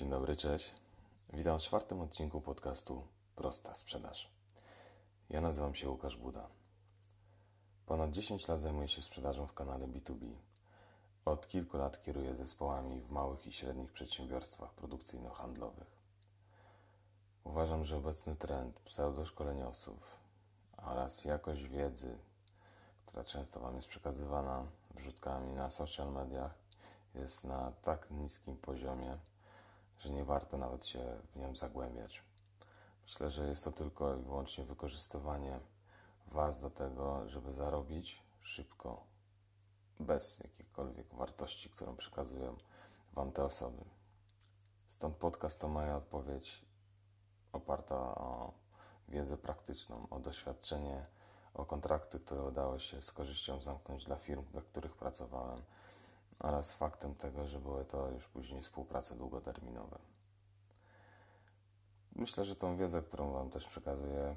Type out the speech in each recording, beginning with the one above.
Dzień dobry, cześć. Witam w czwartym odcinku podcastu Prosta Sprzedaż. Ja nazywam się Łukasz Buda. Ponad 10 lat zajmuję się sprzedażą w kanale B2B. Od kilku lat kieruję zespołami w małych i średnich przedsiębiorstwach produkcyjno-handlowych. Uważam, że obecny trend pseudoszkoleniowców oraz jakość wiedzy, która często Wam jest przekazywana wrzutkami na social mediach, jest na tak niskim poziomie, że nie warto nawet się w nią zagłębiać. Myślę, że jest to tylko i wyłącznie wykorzystywanie Was do tego, żeby zarobić szybko, bez jakichkolwiek wartości, którą przekazują Wam te osoby. Stąd podcast to moja odpowiedź oparta o wiedzę praktyczną, o doświadczenie, o kontrakty, które udało się z korzyścią zamknąć dla firm, dla których pracowałem, oraz faktem tego, że były to już później współprace długoterminowe. Myślę, że tą wiedzę, którą Wam też przekazuję,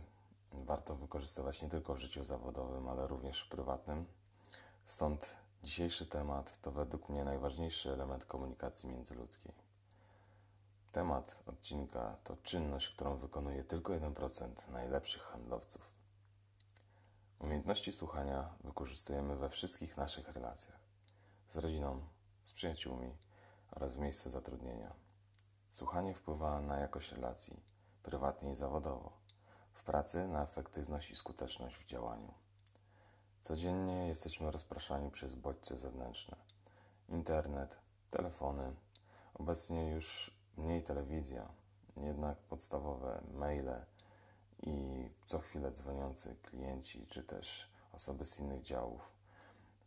warto wykorzystywać nie tylko w życiu zawodowym, ale również w prywatnym. Stąd dzisiejszy temat to według mnie najważniejszy element komunikacji międzyludzkiej. Temat odcinka to czynność, którą wykonuje tylko 1% najlepszych handlowców. Umiejętności słuchania wykorzystujemy we wszystkich naszych relacjach z rodziną, z przyjaciółmi oraz w miejscu zatrudnienia. Słuchanie wpływa na jakość relacji, prywatnie i zawodowo, w pracy na efektywność i skuteczność w działaniu. Codziennie jesteśmy rozpraszani przez bodźce zewnętrzne internet, telefony, obecnie już mniej telewizja, jednak podstawowe maile i co chwilę dzwoniący klienci czy też osoby z innych działów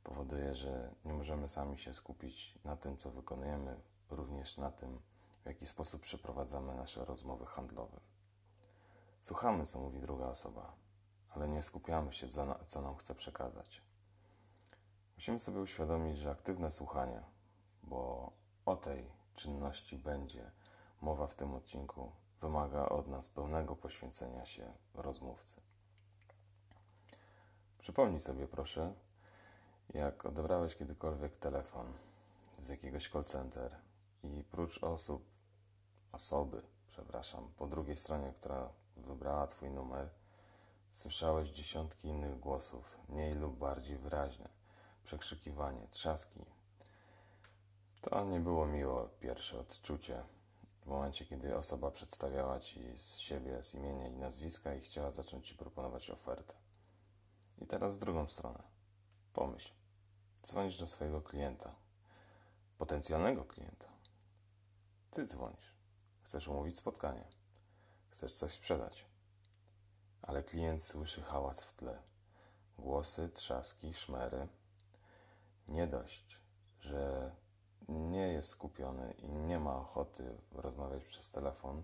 powoduje, że nie możemy sami się skupić na tym, co wykonujemy, również na tym, w jaki sposób przeprowadzamy nasze rozmowy handlowe. Słuchamy, co mówi druga osoba, ale nie skupiamy się, co nam chce przekazać. Musimy sobie uświadomić, że aktywne słuchanie, bo o tej czynności będzie mowa w tym odcinku, wymaga od nas pełnego poświęcenia się rozmówcy. Przypomnij sobie, proszę, jak odebrałeś kiedykolwiek telefon z jakiegoś call center i prócz osób, osoby, przepraszam, po drugiej stronie, która wybrała Twój numer, słyszałeś dziesiątki innych głosów, mniej lub bardziej wyraźne, przekrzykiwanie, trzaski. To nie było miło pierwsze odczucie. W momencie, kiedy osoba przedstawiała Ci z siebie, z imienia i nazwiska i chciała zacząć Ci proponować ofertę. I teraz z drugą stronę. Pomyśl. Dzwonisz do swojego klienta, potencjalnego klienta. Ty dzwonisz. Chcesz umówić spotkanie. Chcesz coś sprzedać. Ale klient słyszy hałas w tle. Głosy, trzaski, szmery. Nie dość, że nie jest skupiony i nie ma ochoty rozmawiać przez telefon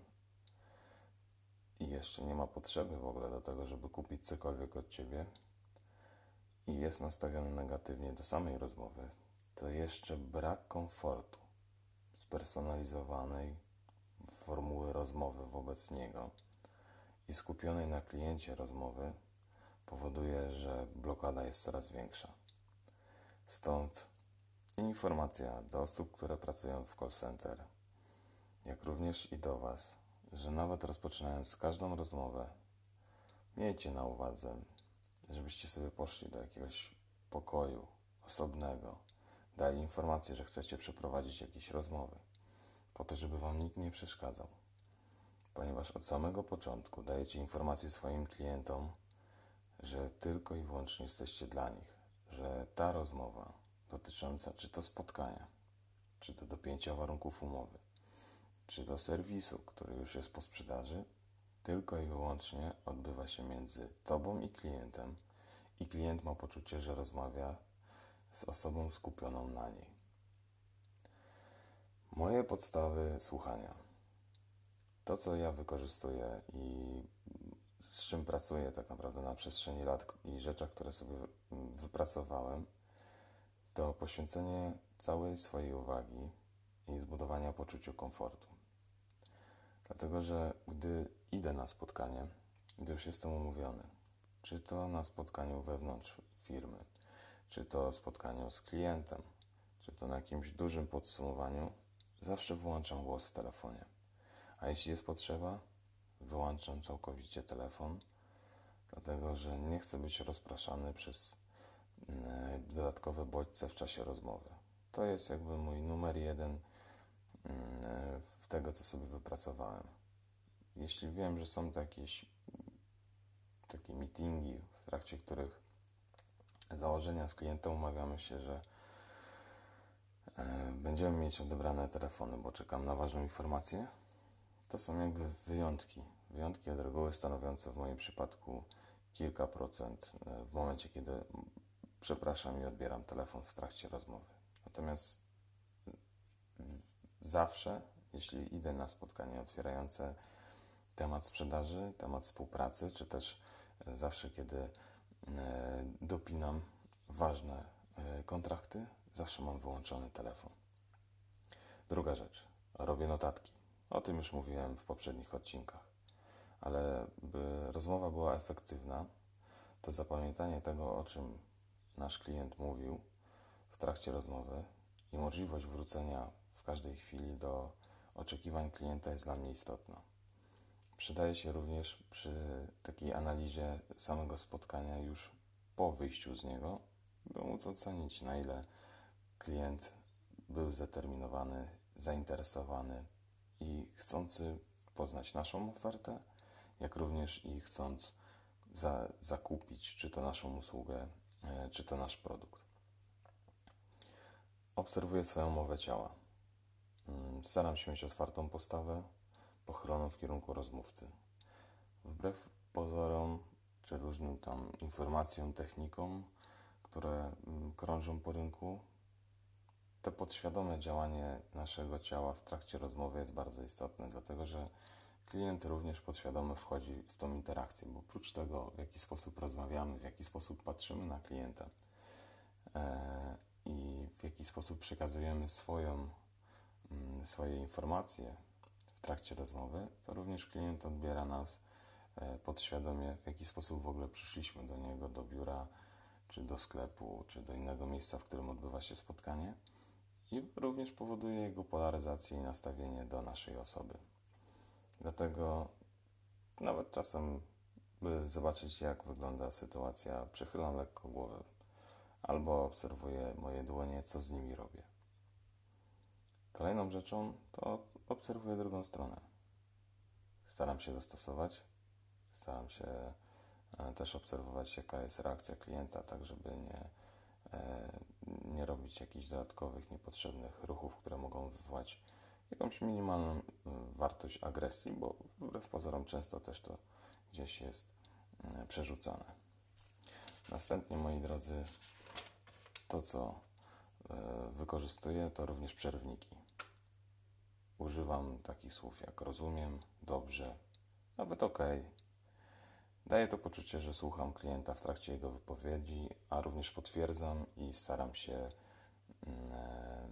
i jeszcze nie ma potrzeby w ogóle do tego, żeby kupić cokolwiek od ciebie i jest nastawiony negatywnie do samej rozmowy, to jeszcze brak komfortu spersonalizowanej formuły rozmowy wobec niego i skupionej na kliencie rozmowy powoduje, że blokada jest coraz większa. Stąd informacja do osób, które pracują w call center, jak również i do Was, że nawet rozpoczynając każdą rozmowę, miejcie na uwadze, żebyście sobie poszli do jakiegoś pokoju osobnego, dali informację, że chcecie przeprowadzić jakieś rozmowy, po to, żeby Wam nikt nie przeszkadzał. Ponieważ od samego początku dajecie informację swoim klientom, że tylko i wyłącznie jesteście dla nich, że ta rozmowa dotycząca czy to spotkania, czy to dopięcia warunków umowy, czy to serwisu, który już jest po sprzedaży, tylko i wyłącznie odbywa się między Tobą i klientem, i klient ma poczucie, że rozmawia z osobą skupioną na niej. Moje podstawy słuchania. To, co ja wykorzystuję i z czym pracuję tak naprawdę na przestrzeni lat i rzeczach, które sobie wypracowałem, to poświęcenie całej swojej uwagi i zbudowania poczucia komfortu. Dlatego, że gdy idę na spotkanie, gdy już jestem umówiony, czy to na spotkaniu wewnątrz firmy, czy to spotkaniu z klientem, czy to na jakimś dużym podsumowaniu, zawsze wyłączam głos w telefonie. A jeśli jest potrzeba, wyłączam całkowicie telefon, dlatego że nie chcę być rozpraszany przez mm, dodatkowe bodźce w czasie rozmowy. To jest jakby mój numer jeden mm, w tego, co sobie wypracowałem. Jeśli wiem, że są to jakieś takie meetingi, w trakcie których założenia z klientem umawiamy się, że e, będziemy mieć odebrane telefony, bo czekam na ważną informację, to są jakby wyjątki. Wyjątki od reguły stanowiące w moim przypadku kilka procent e, w momencie, kiedy przepraszam i odbieram telefon w trakcie rozmowy. Natomiast zawsze, jeśli idę na spotkanie otwierające temat sprzedaży, temat współpracy, czy też e, zawsze, kiedy e, dopinam ważne kontrakty, zawsze mam wyłączony telefon. Druga rzecz, robię notatki. O tym już mówiłem w poprzednich odcinkach. Ale by rozmowa była efektywna, to zapamiętanie tego, o czym nasz klient mówił w trakcie rozmowy i możliwość wrócenia w każdej chwili do oczekiwań klienta jest dla mnie istotna. Przydaje się również przy takiej analizie samego spotkania już po wyjściu z niego, by móc ocenić, na ile klient był zdeterminowany, zainteresowany i chcący poznać naszą ofertę, jak również i chcąc za, zakupić czy to naszą usługę, e, czy to nasz produkt. Obserwuję swoją mowę ciała. Mm, staram się mieć otwartą postawę, pochylony w kierunku rozmówcy. Wbrew pozorom czy różnym tam informacjom, technikom, które mm, krążą po rynku, to podświadome działanie naszego ciała w trakcie rozmowy jest bardzo istotne, dlatego że klient również podświadomie wchodzi w tą interakcję, bo oprócz tego, w jaki sposób rozmawiamy, w jaki sposób patrzymy na klienta e, i w jaki sposób przekazujemy swoją, mm, swoje informacje trakcie rozmowy, to również klient odbiera nas e, podświadomie, w jaki sposób w ogóle przyszliśmy do niego, do biura, czy do sklepu, czy do innego miejsca, w którym odbywa się spotkanie i również powoduje jego polaryzację i nastawienie do naszej osoby. Dlatego nawet czasem, by zobaczyć, jak wygląda sytuacja, przechylam lekko głowę albo obserwuję moje dłonie, co z nimi robię. Kolejną rzeczą to obserwuję drugą stronę. Staram się dostosować, staram się e, też obserwować, jaka jest reakcja klienta, tak żeby nie, e, nie robić jakichś dodatkowych, niepotrzebnych ruchów, które mogą wywołać jakąś minimalną y, wartość agresji, bo wbrew pozorom często też to gdzieś jest przerzucane. Następnie, moi drodzy, to co wykorzystuję, to również przerwniki. Używam takich słów jak rozumiem, dobrze, nawet ok. Daje to poczucie, że słucham klienta w trakcie jego wypowiedzi, a również potwierdzam i staram się mm, e,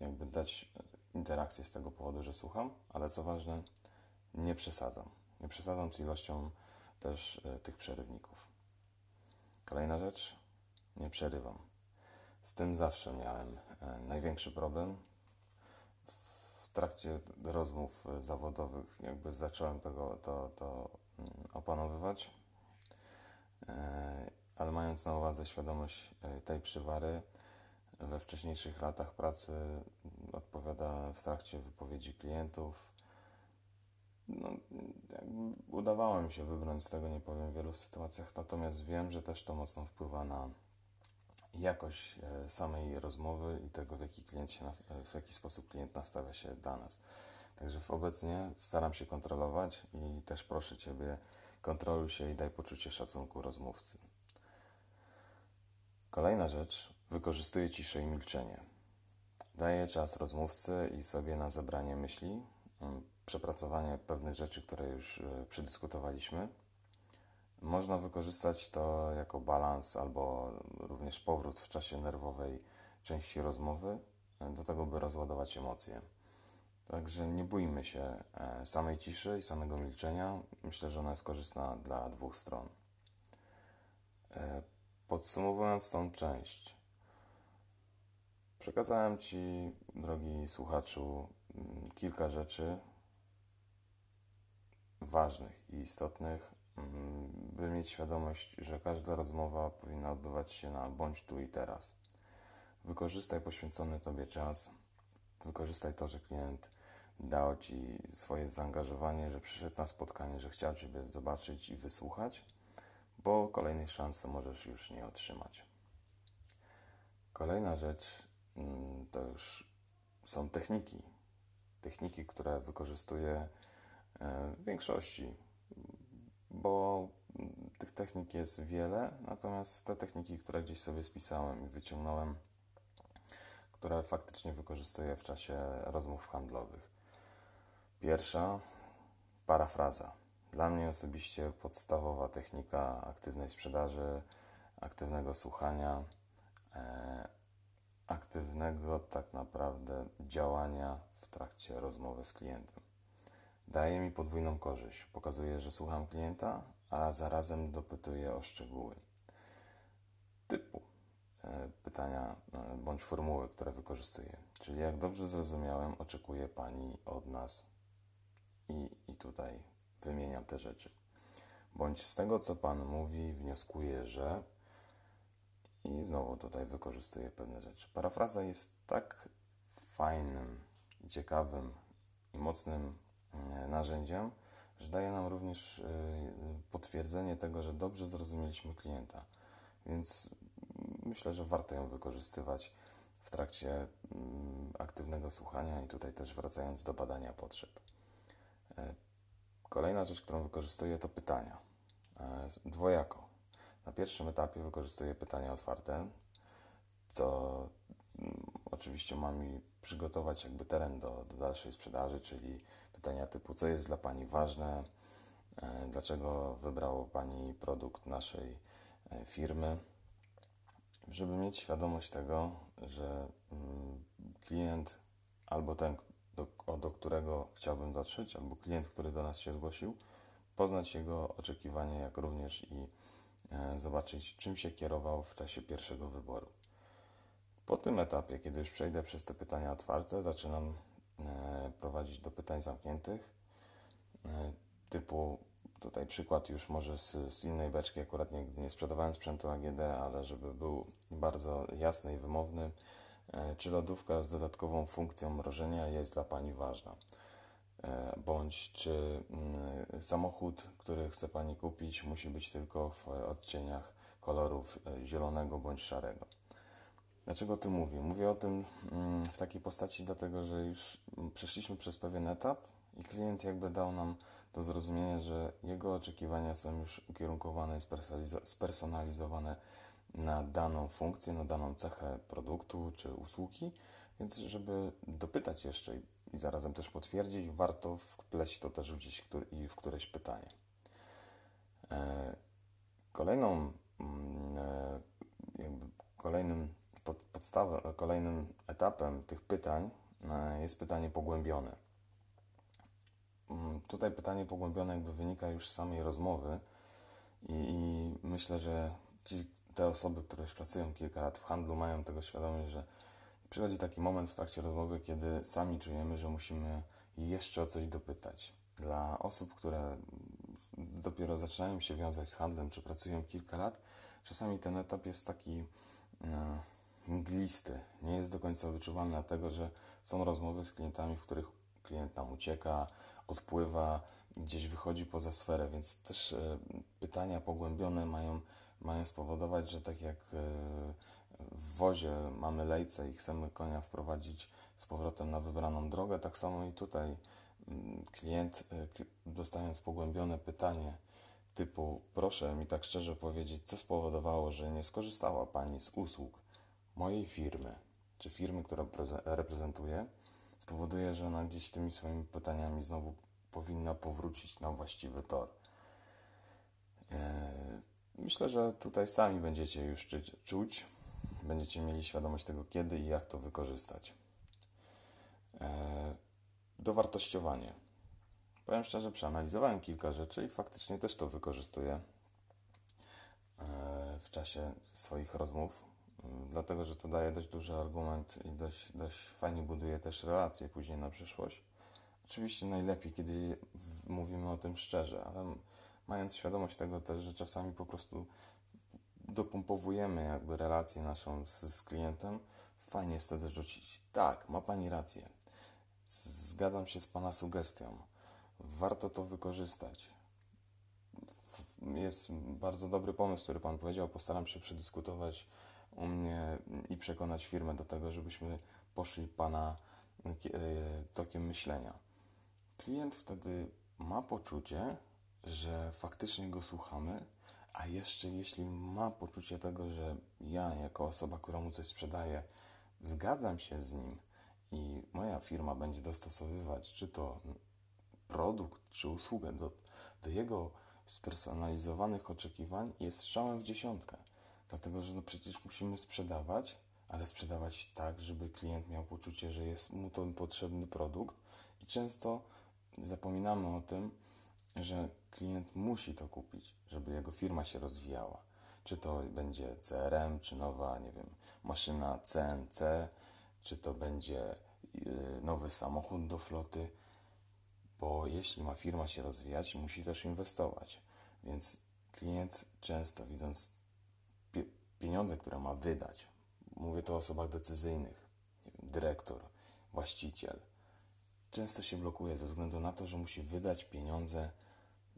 jakby dać interakcję z tego powodu, że słucham, ale co ważne, nie przesadzam. Nie przesadzam z ilością też y, tych przerywników. Kolejna rzecz, nie przerywam. Z tym zawsze miałem y, największy problem. Trakcie rozmów e, zawodowych jakby zacząłem tego, to, to mm, opanowywać, y, ale mając na uwadze świadomość tej przywary, we wcześniejszych latach pracy odpowiada w trakcie wypowiedzi klientów. No, udawało mi się wybrnąć z tego, nie powiem, w wielu sytuacjach, natomiast wiem, że też to mocno wpływa na jakość e, samej rozmowy i tego, w jaki, klient się, w jaki sposób klient nastawia się dla nas. Także obecnie staram się kontrolować i też proszę Ciebie, kontroluj się i daj poczucie szacunku rozmówcy. Kolejna rzecz, wykorzystuję ciszę i milczenie. Daję czas rozmówcy i sobie na zebranie myśli, mm, przepracowanie pewnych rzeczy, które już e, przedyskutowaliśmy. Można wykorzystać to jako balans albo również powrót w czasie nerwowej części rozmowy e, do tego, by rozładować emocje. Także nie bójmy się e, samej ciszy i samego milczenia. Myślę, że ona jest korzystna dla dwóch stron. Podsumowując tą część, Przekazałem Ci, drogi słuchaczu, mm, kilka rzeczy ważnych i istotnych, by mieć świadomość, że każda rozmowa powinna odbywać się na bądź tu i teraz. Wykorzystaj poświęcony Tobie czas, wykorzystaj to, że klient dał Ci swoje zaangażowanie, że przyszedł na spotkanie, że chciał Ciebie zobaczyć i wysłuchać, bo kolejnej szansy możesz już nie otrzymać. Kolejna rzecz mm, to już są techniki. Techniki, które wykorzystuję e, w większości, bo tych technik jest wiele, natomiast te techniki, które gdzieś sobie spisałem i wyciągnąłem, które faktycznie wykorzystuję w czasie rozmów handlowych. Pierwsza parafraza. Dla mnie osobiście podstawowa technika aktywnej sprzedaży, aktywnego słuchania, e, aktywnego tak naprawdę działania w trakcie rozmowy z klientem. Daje mi podwójną korzyść. Pokazuje, że słucham klienta, a zarazem dopytuję o szczegóły. Typu e, pytania e, bądź formuły, które wykorzystuję. Czyli jak dobrze zrozumiałem, oczekuje Pani od nas i, i tutaj wymieniam te rzeczy. Bądź z tego, co Pan mówi, wnioskuję, że i znowu tutaj wykorzystuję pewne rzeczy. Parafraza jest tak fajnym, ciekawym i mocnym narzędziem, że daje nam również e, potwierdzenie tego, że dobrze zrozumieliśmy klienta. Więc myślę, że warto ją wykorzystywać w trakcie mm, aktywnego słuchania i tutaj też wracając do badania potrzeb. E, kolejna rzecz, którą wykorzystuję, to pytania. E, dwojako. Na pierwszym etapie wykorzystuję pytania otwarte, co mm, oczywiście ma mi przygotować jakby teren do, do dalszej sprzedaży, czyli pytania typu, co jest dla Pani ważne, e, dlaczego wybrało Pani produkt naszej firmy, żeby mieć świadomość tego, że mm, klient albo ten, do, do którego chciałbym dotrzeć, albo klient, który do nas się zgłosił, poznać jego oczekiwania, jak również i e, zobaczyć, czym się kierował w czasie pierwszego wyboru. Po tym etapie, kiedy już przejdę przez te pytania otwarte, zaczynam e, prowadzić do pytań zamkniętych, e, typu tutaj przykład już może z, z innej beczki, akurat nie, nie sprzedawałem sprzętu AGD, ale żeby był bardzo jasny i wymowny, E, czy lodówka z dodatkową funkcją mrożenia jest dla Pani ważna? Bądź czy mm, samochód, który chce Pani kupić, musi być tylko w odcieniach kolorów zielonego bądź szarego. Dlaczego o tym mówię? Mówię o tym mm, w takiej postaci, dlatego że już przeszliśmy przez pewien etap i klient jakby dał nam do zrozumienia, że jego oczekiwania są już ukierunkowane i spersonalizowane na daną funkcję, na daną cechę produktu czy usługi, więc żeby dopytać jeszcze i zarazem też potwierdzić, warto wpleść to też gdzieś w któreś pytanie. E, kolejną, mm, e, jakby kolejnym podstawą, kolejnym etapem tych pytań e, jest pytanie pogłębione. Mm, tutaj pytanie pogłębione jakby wynika już z samej rozmowy i, i myślę, że ci, te osoby, które już pracują kilka lat w handlu, mają tego świadomość, że przychodzi taki moment w trakcie rozmowy, kiedy sami czujemy, że musimy jeszcze o coś dopytać. Dla osób, które dopiero zaczynają się wiązać z handlem, czy pracują kilka lat, czasami ten etap jest taki e, mglisty. Nie jest do końca wyczuwalny, dlatego że są rozmowy z klientami, w których klient nam ucieka, odpływa, gdzieś wychodzi poza sferę, więc też e, pytania pogłębione mają mają spowodować, że tak jak e, w wozie mamy lejce i chcemy konia wprowadzić z powrotem na wybraną drogę, tak samo i tutaj mm, klient e, dostając pogłębione pytanie typu proszę mi tak szczerze powiedzieć, co spowodowało, że nie skorzystała Pani z usług mojej firmy, czy firmy, którą reprezentuję, spowoduje, że ona gdzieś tymi swoimi pytaniami znowu powinna powrócić na właściwy tor. E, Myślę, że tutaj sami będziecie już czuć, będziecie mieli świadomość tego, kiedy i jak to wykorzystać. E, dowartościowanie. Powiem szczerze, przeanalizowałem kilka rzeczy i faktycznie też to wykorzystuję e, w czasie swoich rozmów dlatego że to daje dość duży argument i dość, dość fajnie buduje też relacje później na przyszłość. Oczywiście najlepiej, kiedy mówimy o tym szczerze, ale mając świadomość tego też, że czasami po prostu dopompowujemy jakby relację naszą z, z klientem, fajnie jest wtedy rzucić. Tak, ma Pani rację. Zgadzam się z Pana sugestią. Warto to wykorzystać. Jest bardzo dobry pomysł, który Pan powiedział. Postaram się przedyskutować u mnie i przekonać firmę do tego, żebyśmy poszli Pana e, tokiem myślenia. Klient wtedy ma poczucie, że faktycznie go słuchamy, a jeszcze jeśli ma poczucie tego, że ja, jako osoba, która mu coś sprzedaje, zgadzam się z nim i moja firma będzie dostosowywać czy to produkt, czy usługę do, do jego spersonalizowanych oczekiwań, jest strzałem w dziesiątkę. Dlatego, że no przecież musimy sprzedawać, ale sprzedawać tak, żeby klient miał poczucie, że jest mu to potrzebny produkt i często zapominamy o tym, że klient musi to kupić, żeby jego firma się rozwijała. Czy to będzie CRM, czy nowa, nie wiem, maszyna CNC, czy to będzie y, nowy samochód do floty, bo jeśli ma firma się rozwijać, musi też inwestować. Więc klient często widząc pieniądze, które ma wydać, mówię to o osobach decyzyjnych, dyrektor, właściciel, często się blokuje ze względu na to, że musi wydać pieniądze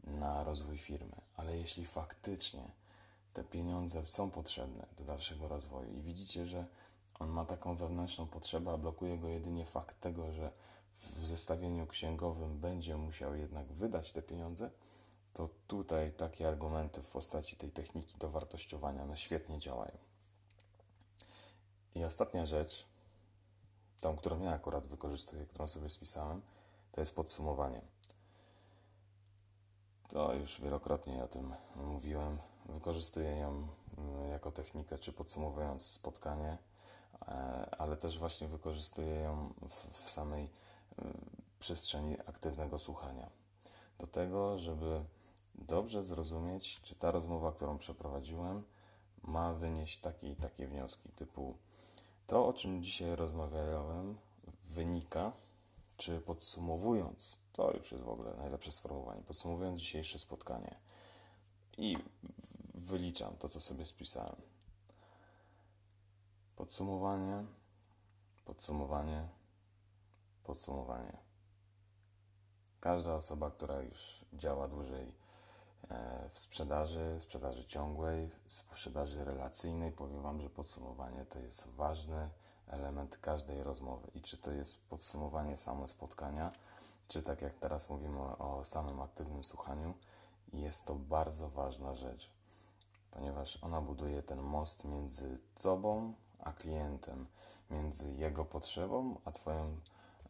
na rozwój firmy. Ale jeśli faktycznie te pieniądze są potrzebne do dalszego rozwoju i widzicie, że on ma taką wewnętrzną potrzebę, a blokuje go jedynie fakt tego, że w zestawieniu księgowym będzie musiał jednak wydać te pieniądze, to tutaj takie argumenty w postaci tej techniki dowartościowania one świetnie działają. I ostatnia rzecz, tą, którą ja akurat wykorzystuję, którą sobie spisałem, to jest podsumowanie. To już wielokrotnie o tym mówiłem. Wykorzystuję ją mm, jako technikę, czy podsumowując spotkanie, e, ale też właśnie wykorzystuję ją w, w samej mm, przestrzeni aktywnego słuchania. Do tego, żeby dobrze zrozumieć, czy ta rozmowa, którą przeprowadziłem, ma wynieść takie i takie wnioski, typu to, o czym dzisiaj rozmawiałem, wynika, czy podsumowując, to już jest w ogóle najlepsze sformułowanie, podsumowując dzisiejsze spotkanie i wyliczam to, co sobie spisałem. Podsumowanie, podsumowanie, podsumowanie. Każda osoba, która już działa dłużej w sprzedaży, sprzedaży ciągłej, sprzedaży relacyjnej, powiem Wam, że podsumowanie to jest ważny element każdej rozmowy. I czy to jest podsumowanie same spotkania, czy tak jak teraz mówimy o samym aktywnym słuchaniu, jest to bardzo ważna rzecz, ponieważ ona buduje ten most między Tobą a klientem, między jego potrzebą a Twoją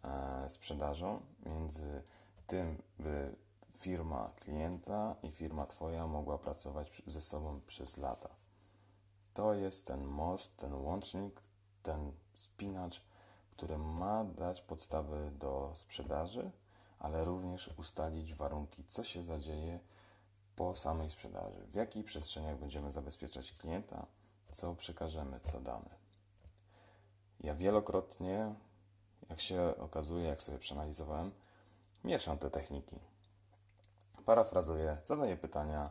e, sprzedażą, między tym, by firma klienta i firma Twoja mogła pracować ze sobą przez lata. To jest ten most, ten łącznik, ten spinacz, który ma dać podstawy do sprzedaży, ale również ustalić warunki, co się zadzieje po samej sprzedaży, w jakich przestrzeniach będziemy zabezpieczać klienta, co przekażemy, co damy. Ja wielokrotnie, jak się okazuje, jak sobie przeanalizowałem, mieszam te techniki. Parafrazuję, zadaję pytania,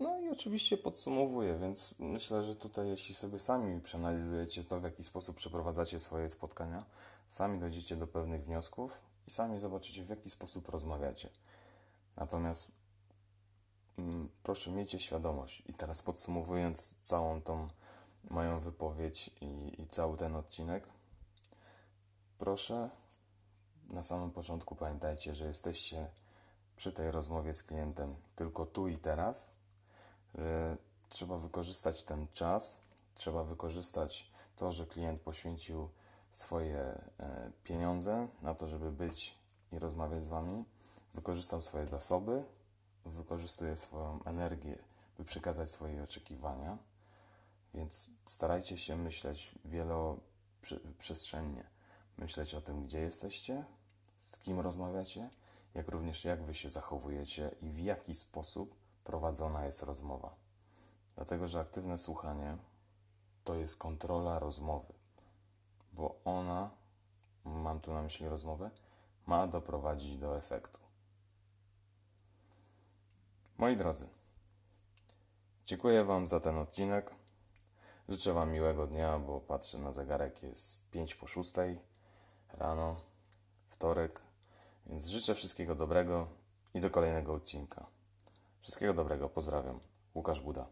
no i oczywiście podsumowuję, więc myślę, że tutaj, jeśli sobie sami przeanalizujecie to, w jaki sposób przeprowadzacie swoje spotkania, sami dojdziecie do pewnych wniosków i sami zobaczycie, w jaki sposób rozmawiacie. Natomiast mm, proszę, miejcie świadomość. I teraz podsumowując całą tą moją wypowiedź i, i cały ten odcinek, proszę, na samym początku pamiętajcie, że jesteście przy tej rozmowie z klientem tylko tu i teraz że trzeba wykorzystać ten czas, trzeba wykorzystać to, że klient poświęcił swoje e, pieniądze na to, żeby być i rozmawiać z Wami, wykorzystał swoje zasoby, wykorzystuje swoją energię, by przekazać swoje oczekiwania. Więc starajcie się myśleć wieloprzestrzennie. Myśleć o tym, gdzie jesteście, z kim rozmawiacie, jak również jak Wy się zachowujecie i w jaki sposób prowadzona jest rozmowa. Dlatego, że aktywne słuchanie to jest kontrola rozmowy, bo ona, mam tu na myśli rozmowę, ma doprowadzić do efektu. Moi drodzy, dziękuję Wam za ten odcinek. Życzę Wam miłego dnia, bo patrzę na zegarek, jest 5 po 6 rano, wtorek, więc życzę wszystkiego dobrego i do kolejnego odcinka. Wszystkiego dobrego, pozdrawiam. Łukasz Buda.